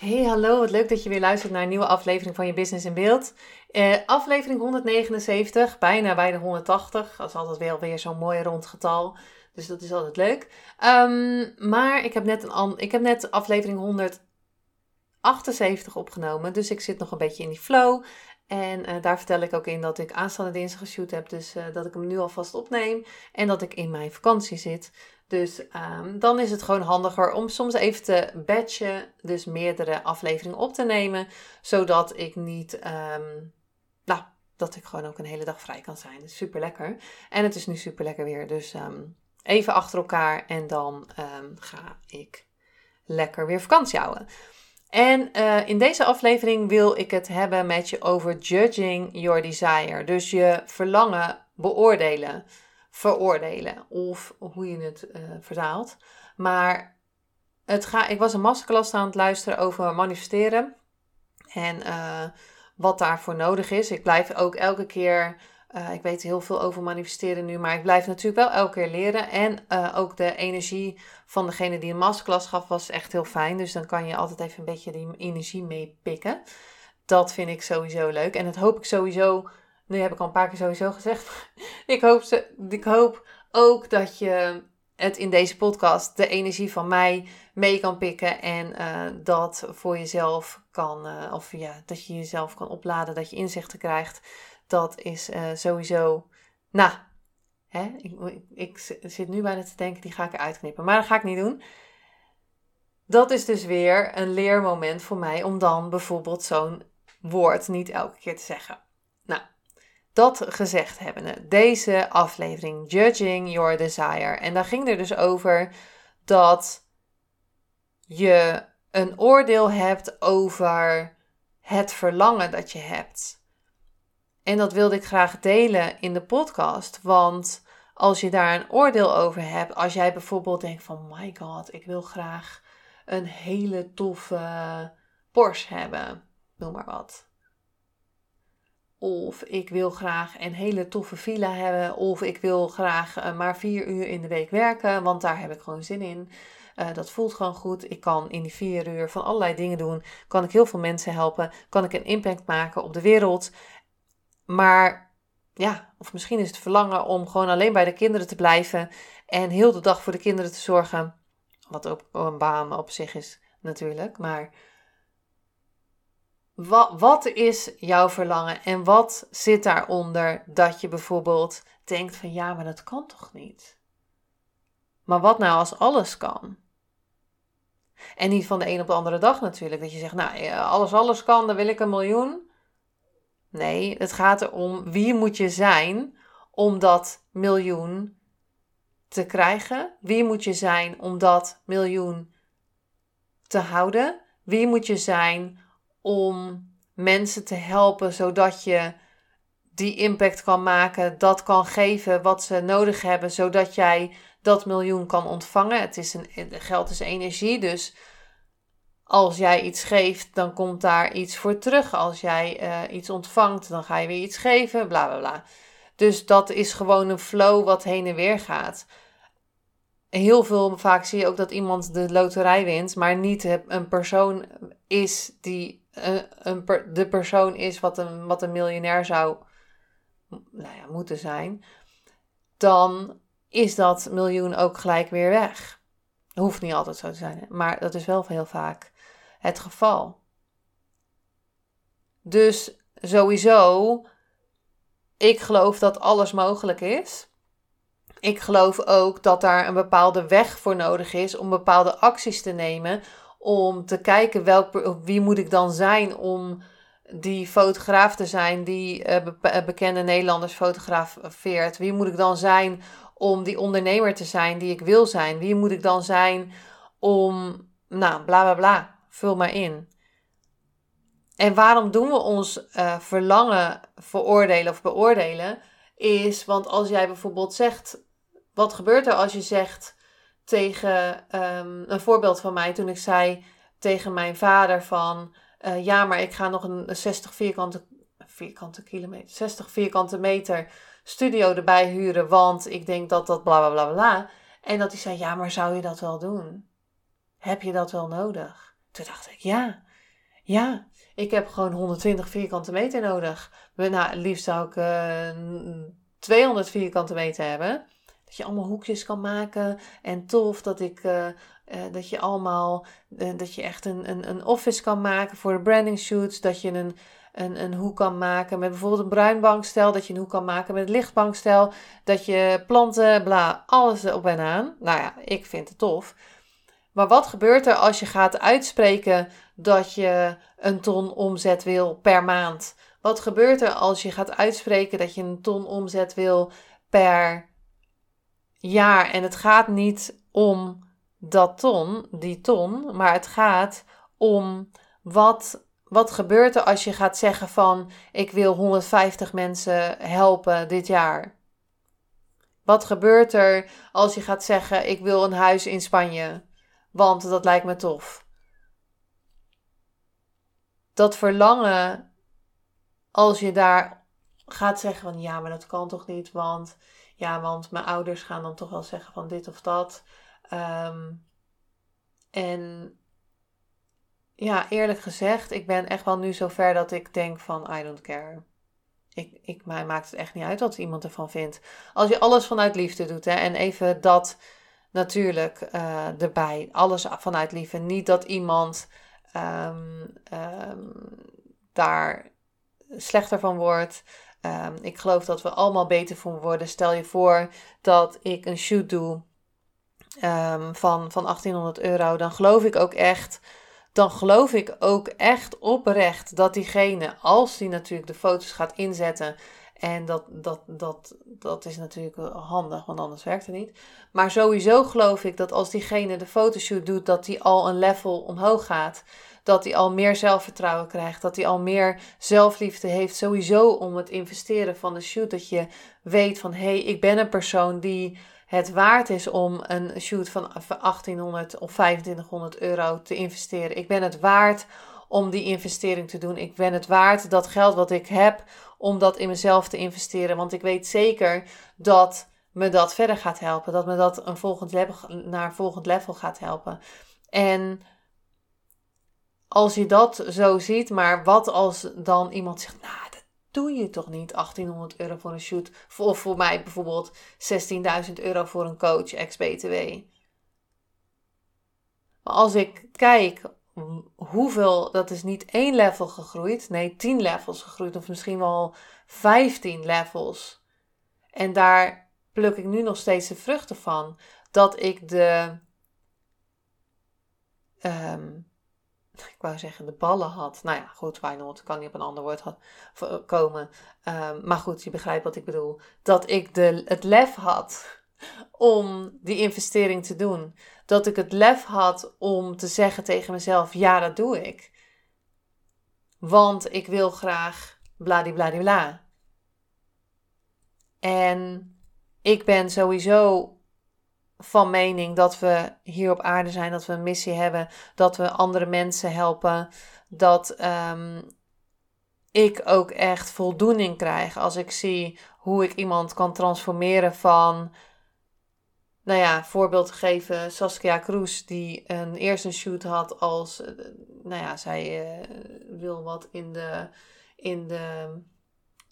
Hey, hallo. Wat leuk dat je weer luistert naar een nieuwe aflevering van je Business in Beeld. Uh, aflevering 179, bijna bij de 180. Dat is altijd wel weer zo'n mooi rond getal. Dus dat is altijd leuk. Um, maar ik heb, net een, ik heb net aflevering 178 opgenomen. Dus ik zit nog een beetje in die flow. En uh, daar vertel ik ook in dat ik aanstaande dinsdag geshoot heb. Dus uh, dat ik hem nu alvast opneem. En dat ik in mijn vakantie zit. Dus um, dan is het gewoon handiger om soms even te batchen, dus meerdere afleveringen op te nemen, zodat ik niet, um, nou, dat ik gewoon ook een hele dag vrij kan zijn. Super lekker. En het is nu super lekker weer, dus um, even achter elkaar en dan ga ik lekker weer vakantie houden. En uh, in deze aflevering wil ik het hebben met je over judging your desire. Dus je verlangen beoordelen veroordelen. Of hoe je het uh, vertaalt. Maar het ga, ik was een masterclass aan het luisteren over manifesteren. En uh, wat daarvoor nodig is. Ik blijf ook elke keer. Uh, ik weet heel veel over manifesteren nu, maar ik blijf natuurlijk wel elke keer leren. En ook de energie van degene die een masterclass gaf was echt heel fijn. Dus dan kan je altijd even een beetje die energie meepikken. Dat vind ik sowieso leuk. En dat hoop ik sowieso nu heb ik al een paar keer sowieso gezegd. ik, hoop ze, ik hoop ook dat je het in deze podcast de energie van mij mee kan pikken en uh, dat voor jezelf kan, uh, of ja, dat je jezelf kan opladen, dat je inzichten krijgt. Dat is uh, sowieso, nou, hè, ik, ik, ik, zit nu bijna te denken, die ga ik eruit knippen, maar dat ga ik niet doen. Dat is dus weer een leermoment voor mij om dan bijvoorbeeld zo'n woord niet elke keer te zeggen. Nou, dat gezegd hebbende, deze aflevering Judging Your Desire. En daar ging er dus over dat je een oordeel hebt over het verlangen dat je hebt. En dat wilde ik graag delen in de podcast, want als je daar een oordeel over hebt, als jij bijvoorbeeld denkt van my god, ik wil graag een hele toffe Porsche hebben, noem maar wat. Of ik wil graag een hele toffe villa hebben. Of ik wil graag uh, maar vier uur in de week werken, want daar heb ik gewoon zin in. Uh, dat voelt gewoon goed. Ik kan in die vier uur van allerlei dingen doen. Kan ik heel veel mensen helpen. Kan ik een impact maken op de wereld. Maar ja, of misschien is het verlangen om gewoon alleen bij de kinderen te blijven. En heel de dag voor de kinderen te zorgen. Wat ook een baan op zich is natuurlijk. Maar wat, wat is jouw verlangen en wat zit daaronder dat je bijvoorbeeld denkt van ja, maar dat kan toch niet? Maar wat nou als alles kan? En niet van de een op de andere dag natuurlijk. Dat je zegt, nou, alles, alles kan, dan wil ik een miljoen. Nee, het gaat erom wie moet je zijn om dat miljoen te krijgen. Wie moet je zijn om dat miljoen te houden? Wie moet je zijn om mensen te helpen zodat je die impact kan maken, dat kan geven wat ze nodig hebben, zodat jij dat miljoen kan ontvangen. Het is een, geld is energie, dus als jij iets geeft, dan komt daar iets voor terug. Als jij uh, iets ontvangt, dan ga je weer iets geven, bla bla bla. Dus dat is gewoon een flow wat heen en weer gaat. Heel veel vaak zie je ook dat iemand de loterij wint, maar niet een persoon is die een, de persoon is wat een, wat een miljonair zou nou ja, moeten zijn, dan is dat miljoen ook gelijk weer weg. Hoeft niet altijd zo te zijn, maar dat is wel heel vaak het geval. Dus sowieso, ik geloof dat alles mogelijk is. Ik geloof ook dat daar een bepaalde weg voor nodig is om bepaalde acties te nemen om te kijken welk, wie moet ik dan zijn om die fotograaf te zijn die uh, bekende Nederlanders fotografeert. Wie moet ik dan zijn om die ondernemer te zijn die ik wil zijn? Wie moet ik dan zijn om, nou, bla bla bla, vul maar in. En waarom doen we ons uh, verlangen veroordelen of beoordelen? Is, want als jij bijvoorbeeld zegt, wat gebeurt er als je zegt tegen, um, een voorbeeld van mij, toen ik zei tegen mijn vader van, uh, ja, maar ik ga nog een 60 vierkante, vierkante kilometer, 60 vierkante meter studio erbij huren, want ik denk dat dat bla bla bla bla. En dat hij zei, ja, maar zou je dat wel doen? Heb je dat wel nodig? Toen dacht ik, ja, ja, ik heb gewoon 120 vierkante meter nodig. Nou, liefst zou ik uh, eh, 200 vierkante meter hebben. Dat je allemaal hoekjes kan maken. En tof dat ik uh, dat je allemaal, dat je echt een, een, een office kan maken voor de branding shoots. Dat je een, een, een hoek kan maken met bijvoorbeeld een bruin bankstel. Dat je een hoek kan maken met een lichtbankstel. Dat je planten, bla, alles op en aan. Nou ja, ik vind het tof. Maar wat gebeurt er als je gaat uitspreken dat je een ton omzet wil per maand? Wat gebeurt er als je gaat uitspreken dat je een ton omzet wil per jaar? En het gaat niet om dat ton, die ton, maar het gaat om wat, wat gebeurt er als je gaat zeggen van ik wil 150 mensen helpen dit jaar? Wat gebeurt er als je gaat zeggen ik wil een huis in Spanje? want dat lijkt me tof. Dat verlangen, als je daar gaat zeggen van ja, maar dat kan toch niet, want ja, want mijn ouders gaan dan toch wel zeggen van dit of dat. Ehm, en ja, eerlijk gezegd, ik ben echt wel nu zover dat ik denk van I don't care. Ik, ik, mij maakt het echt niet uit wat iemand ervan vindt. Als je alles vanuit liefde doet hè, en even dat natuurlijk uh, erbij. Alles vanuit liefde. Niet dat iemand um, um, daar slechter van wordt. Um, ik geloof dat we allemaal beter van worden. Stel je voor dat ik een shoot doe van, van 1800 euro. Dan geloof ik ook echt. Dan geloof ik ook echt oprecht dat diegene, als die natuurlijk de foto's gaat inzetten en dat, dat, dat, dat is natuurlijk handig, want anders werkt het niet. Maar sowieso geloof ik dat als diegene de fotoshoot doet, dat die al een level omhoog gaat. Dat hij al meer zelfvertrouwen krijgt. Dat hij al meer zelfliefde heeft. Sowieso om het investeren van de shoot. Dat je weet van hé, hey, ik ben een persoon die het waard is om een shoot van 1800 of 2500 euro te investeren. Ik ben het waard om die investering te doen. Ik ben het waard dat geld wat ik heb om dat in mezelf te investeren. Want ik weet zeker dat me dat verder gaat helpen. Dat me dat een volgend level, naar volgend level gaat helpen. En als je dat zo ziet, maar wat als dan iemand zegt, nou, dat doe je toch niet, 1800 euro voor een shoot. Of voor mij bijvoorbeeld 16.000 euro voor een coach, ex-BTW. Maar als ik kijk hoeveel, dat is niet één level gegroeid, nee, tien levels gegroeid, of misschien wel vijftien levels. En daar pluk ik nu nog steeds de vruchten van. Dat ik de, um, ik wou zeggen de ballen had. Nou ja, goed, why not? Kan niet op een ander woord had, komen. Um, maar goed, je begrijpt wat ik bedoel. Dat ik de, het lef had om die investering te doen. Dat ik het lef had om te zeggen tegen mezelf: ja, dat doe ik. Want ik wil graag bladibladibla. En ik ben sowieso van mening dat we hier op aarde zijn, dat we een missie hebben, dat we andere mensen helpen, dat um, ik ook echt voldoening krijg als ik zie hoe ik iemand kan transformeren van nou ja, voorbeeld geven, Saskia Kroes, die een, eerst een shoot had als, eh, nou ja, zij uh, wil wat in de, in de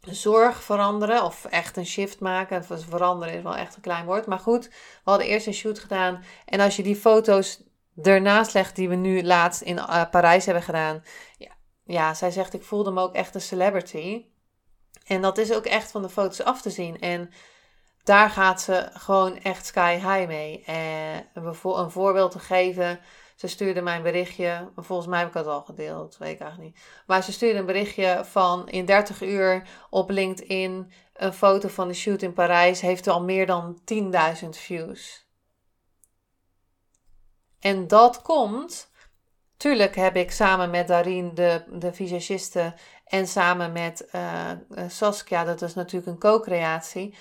zorg veranderen of echt een shift maken. Veranderen is wel echt een klein woord, maar goed, we hadden eerst een shoot gedaan en als je die foto's ernaast legt die we nu laatst in uh, Parijs hebben gedaan, ja, ja, zij zegt ik voelde me ook echt een celebrity. En dat is ook echt van de foto's af te zien en daar gaat ze gewoon echt sky high mee. En een voorbeeld te geven. Ze stuurde mij een berichtje. Volgens mij heb ik het al gedeeld. Weet ik eigenlijk niet. Maar ze stuurde een berichtje van in 30 uur op LinkedIn. Een foto van de shoot in Parijs. Heeft al meer dan 10.000 views. En dat komt. Tuurlijk heb ik samen met Darien, de, de visagiste, en samen met uh, Saskia, dat is natuurlijk een co-creatie.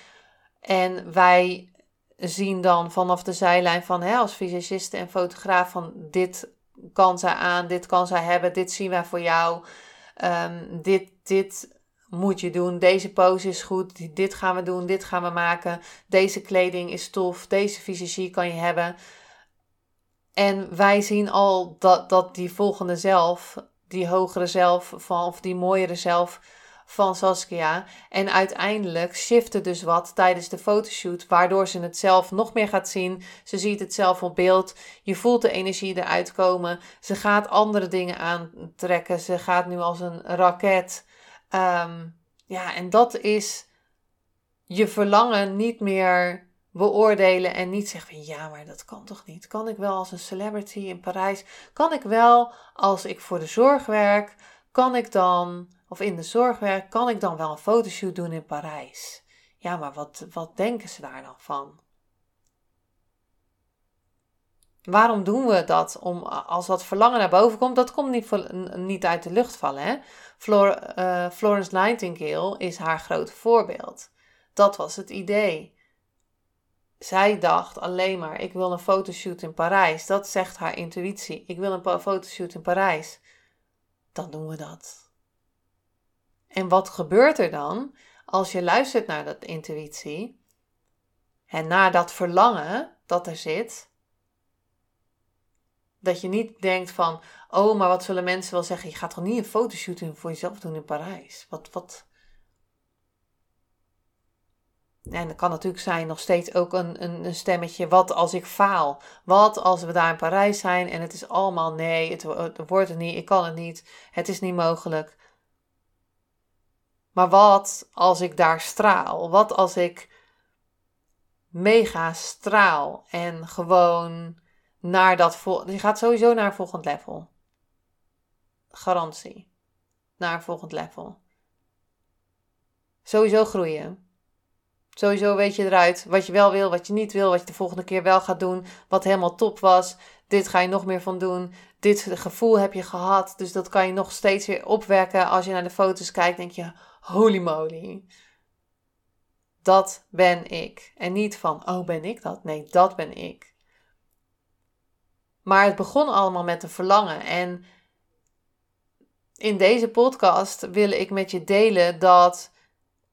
En wij zien dan vanaf de zijlijn van hè, als visagiste en fotograaf van dit kan zij aan, dit kan zij hebben, dit zien wij voor jou, um, dit, dit moet je doen, deze pose is goed, dit gaan we doen, dit gaan we maken, deze kleding is tof, deze visagie kan je hebben. En wij zien al dat, dat die volgende zelf, die hogere zelf, of die mooiere zelf van Saskia. En uiteindelijk shifte dus wat tijdens de fotoshoot, waardoor ze het zelf nog meer gaat zien. Ze ziet het zelf op beeld. Je voelt de energie eruit komen. Ze gaat andere dingen aantrekken. Ze gaat nu als een raket. Um, ja, en dat is je verlangen niet meer beoordelen en niet zeggen van ja, maar dat kan toch niet? Kan ik wel als een celebrity in Parijs? Kan ik wel als ik voor de zorg werk? Kan ik dan, of in de zorg werk, kan ik dan wel een fotoshoot doen in Parijs? Ja, maar wat, wat denken ze daar dan van? Waarom doen we dat? Om, als dat verlangen naar boven komt, dat komt niet, niet uit de lucht vallen. Hè? uh, Florence Nightingale is haar grote voorbeeld. Dat was het idee zij dacht alleen maar: ik wil een fotoshoot in Parijs. Dat zegt haar intuïtie. Ik wil een fotoshoot in Parijs. Dan doen we dat. En wat gebeurt er dan als je luistert naar dat intuïtie en naar dat verlangen dat er zit? Dat je niet denkt van: oh, maar wat zullen mensen wel zeggen? Je gaat toch niet een fotoshoot voor jezelf doen in Parijs? Wat, wat, en dat kan natuurlijk zijn nog steeds ook een, een, stemmetje. Wat als ik faal? Wat als we daar in Parijs zijn en het is allemaal nee, het, het wordt het niet, ik kan het niet, het is niet mogelijk. Maar wat als ik daar straal? Wat als ik mega straal en gewoon naar dat volgende. Je gaat sowieso naar een volgend level. Garantie. Naar een volgend level. Sowieso groeien. Sowieso weet je eruit wat je wel wil, wat je niet wil, wat je de volgende keer wel gaat doen, wat helemaal top was. Dit ga je nog meer van doen. Dit gevoel heb je gehad, dus dat kan je nog steeds weer opwekken. Als je naar de foto's kijkt, denk je: holy moly. Dat ben ik. En niet van: oh, ben ik dat? Nee, dat ben ik. Maar het begon allemaal met een verlangen. En in deze podcast wil ik met je delen dat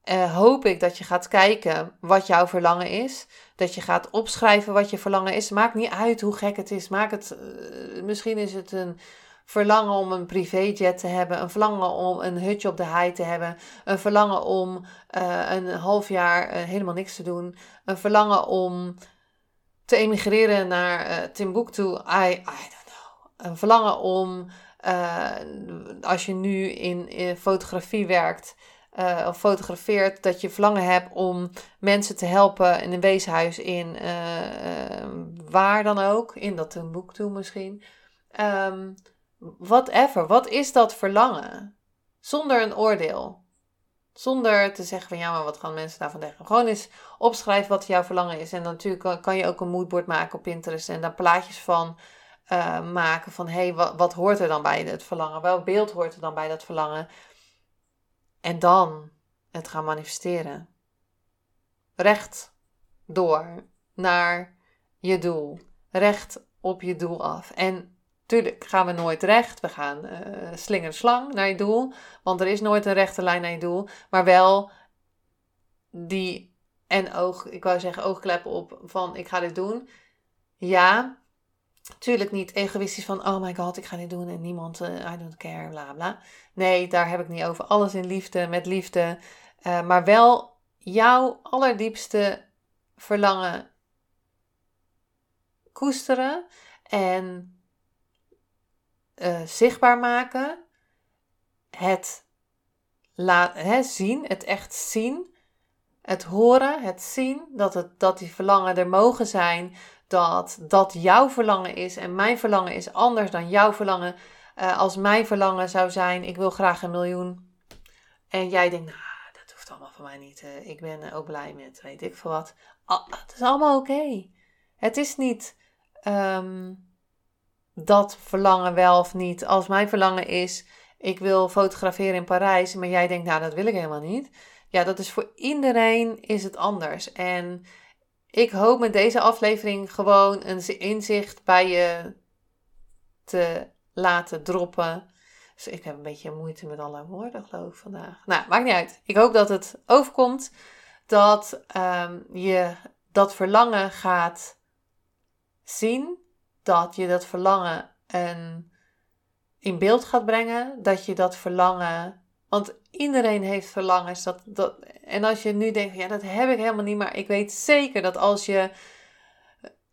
uh, hoop ik dat je gaat kijken wat jouw verlangen is. Dat je gaat opschrijven wat je verlangen is. Maakt niet uit hoe gek het is. Maak het, uh, misschien is het een verlangen om een privéjet te hebben. Een verlangen om een hutje op de hei te hebben. Een verlangen om uh, een half jaar helemaal niks te doen. Een verlangen om te emigreren naar Timbuktu. I, I don't know. Een verlangen om, als je nu in, fotografie werkt uh, of fotografeert, dat je verlangen hebt om mensen te helpen in een weeshuis in uh, waar dan ook, in dat toe misschien. Um, whatever, wat is dat verlangen? Zonder een oordeel. Zonder te zeggen van ja, maar wat gaan mensen daarvan denken? Gewoon eens opschrijven wat jouw verlangen is. En natuurlijk kan je ook een moodboard maken op Pinterest en daar plaatjes van uh, maken. Van hé, hey, wat, wat hoort er dan bij het verlangen? Welk beeld hoort er dan bij dat verlangen? En dan het gaan manifesteren. Recht door naar je doel. Recht op je doel af. En tuurlijk gaan we nooit recht. We gaan uh, slinger slang naar je doel. Want er is nooit een rechte lijn naar je doel. Maar wel die en oog, ik wou zeggen oogkleppen op van ik ga dit doen. Ja, Tuurlijk niet egoïstisch van, oh my god, ik ga dit doen en niemand, uh, I don't care, bla bla. Nee, daar heb ik niet over. Alles in liefde, met liefde. Uh, maar wel jouw allerdiepste verlangen koesteren en uh, zichtbaar maken. Het laten zien, het echt zien. Het horen, het zien, dat, het, dat die verlangen er mogen zijn dat dat jouw verlangen is en mijn verlangen is anders dan jouw verlangen. Uh, als mijn verlangen zou zijn, ik wil graag een miljoen. En jij denkt, nou, dat hoeft allemaal van mij niet. Uh, ik ben ook blij met, weet ik veel wat. Ah, het is allemaal oké. Het is niet um, dat verlangen wel of niet. Als mijn verlangen is, ik wil fotograferen in Parijs, maar jij denkt, nou, dat wil ik helemaal niet. Ja, dat is voor iedereen is het anders. En ik hoop met deze aflevering gewoon een inzicht bij je te laten droppen. Dus ik heb een beetje moeite met alle woorden, geloof ik, vandaag. Nou, maakt niet uit. Ik hoop dat het overkomt. Dat um, je dat verlangen gaat zien. Dat je dat verlangen een, in beeld gaat brengen. Dat je dat verlangen. Want iedereen heeft verlangens. Dat, dat, en als je nu denkt, ja, dat heb ik helemaal niet. Maar ik weet zeker dat als je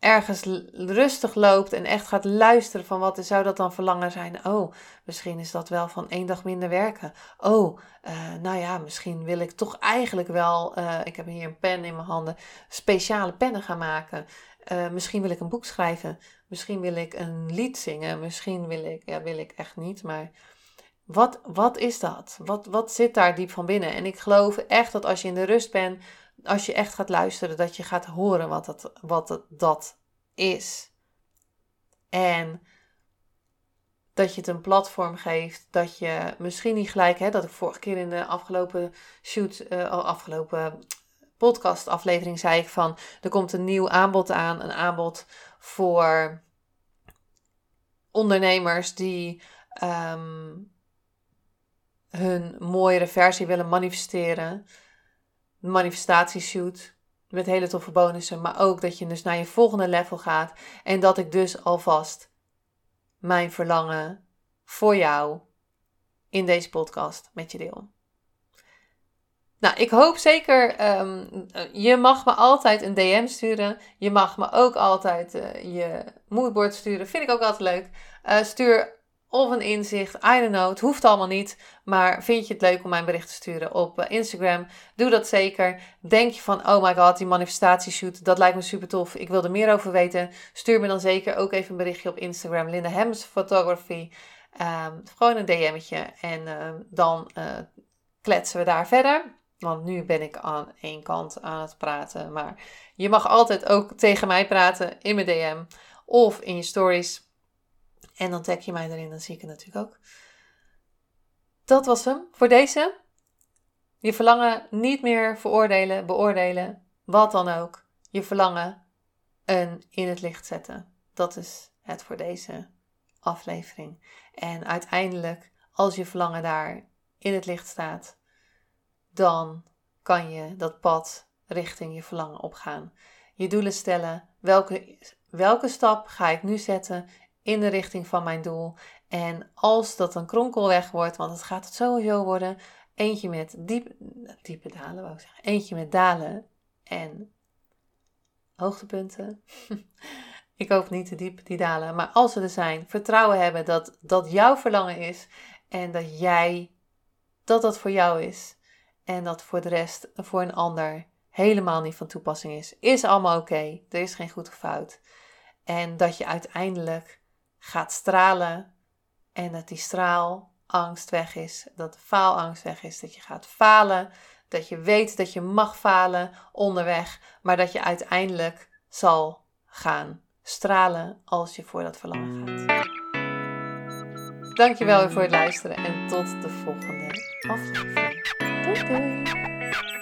ergens rustig loopt en echt gaat luisteren van wat zou dat dan verlangen zijn? Oh, misschien is dat wel van één dag minder werken. Oh, uh, nou ja, misschien wil ik toch eigenlijk wel, uh, ik heb hier een pen in mijn handen, speciale pennen gaan maken. Uh, misschien wil ik een boek schrijven. Misschien wil ik een lied zingen. Misschien wil ik, ja, wil ik echt niet, maar wat, wat is dat? Wat, wat zit daar diep van binnen? En ik geloof echt dat als je in de rust bent, als je echt gaat luisteren, dat je gaat horen wat, dat, wat dat is. En dat je het een platform geeft, dat je misschien niet gelijk, hè, dat ik vorige keer in de afgelopen shoot, uh, afgelopen podcast aflevering zei ik van, er komt een nieuw aanbod aan, een aanbod voor ondernemers die um, hun mooiere versie willen manifesteren. Manifestatieshoot met hele toffe bonussen, maar ook dat je dus naar je volgende level gaat en dat ik dus alvast mijn verlangen voor jou in deze podcast met je deel. Nou, ik hoop zeker, um, je mag me altijd een DM sturen. Je mag me ook altijd uh, je moodboard sturen. Vind ik ook altijd leuk. Uh, stuur of een inzicht. I don't know. Het hoeft allemaal niet. Maar vind je het leuk om mijn bericht te sturen op uh, Instagram? Doe dat zeker. Denk je van, oh my god, die manifestatieshoot, dat lijkt me super tof. Ik wil er meer over weten. Stuur me dan zeker ook even een berichtje op Instagram. Linda Hems Photography. Um, gewoon een DM'tje. En uh, dan uh, kletsen we daar verder. Want nu ben ik aan één kant aan het praten. Maar je mag altijd ook tegen mij praten in mijn DM. Of in je stories. En dan tag je mij erin, dan zie ik het natuurlijk ook. Dat was hem voor deze. Je verlangen niet meer veroordelen, beoordelen, wat dan ook. Je verlangen een in het licht zetten. Dat is het voor deze aflevering. En uiteindelijk, als je verlangen daar in het licht staat, dan kan je dat pad richting je verlangen opgaan. Je doelen stellen. Welke, welke stap ga ik nu zetten in de richting van mijn doel. En als dat een kronkelweg wordt, want het gaat het sowieso worden, eentje met diep, diepe dalen, wou ik zeggen. Eentje met dalen en hoogtepunten. ik hoop niet te diep die dalen, maar als ze er zijn, vertrouwen hebben dat dat jouw verlangen is en dat jij, dat dat voor jou is. En dat voor de rest, voor een ander, helemaal niet van toepassing is. Is allemaal oké. Er is geen goed of fout. En dat je uiteindelijk gaat stralen en dat die straalangst weg is, dat de faalangst weg is, dat je gaat falen, dat je weet dat je mag falen onderweg, maar dat je uiteindelijk zal gaan stralen als je voor dat verlangen gaat. Dankjewel voor het luisteren en tot de volgende aflevering. Doei doei!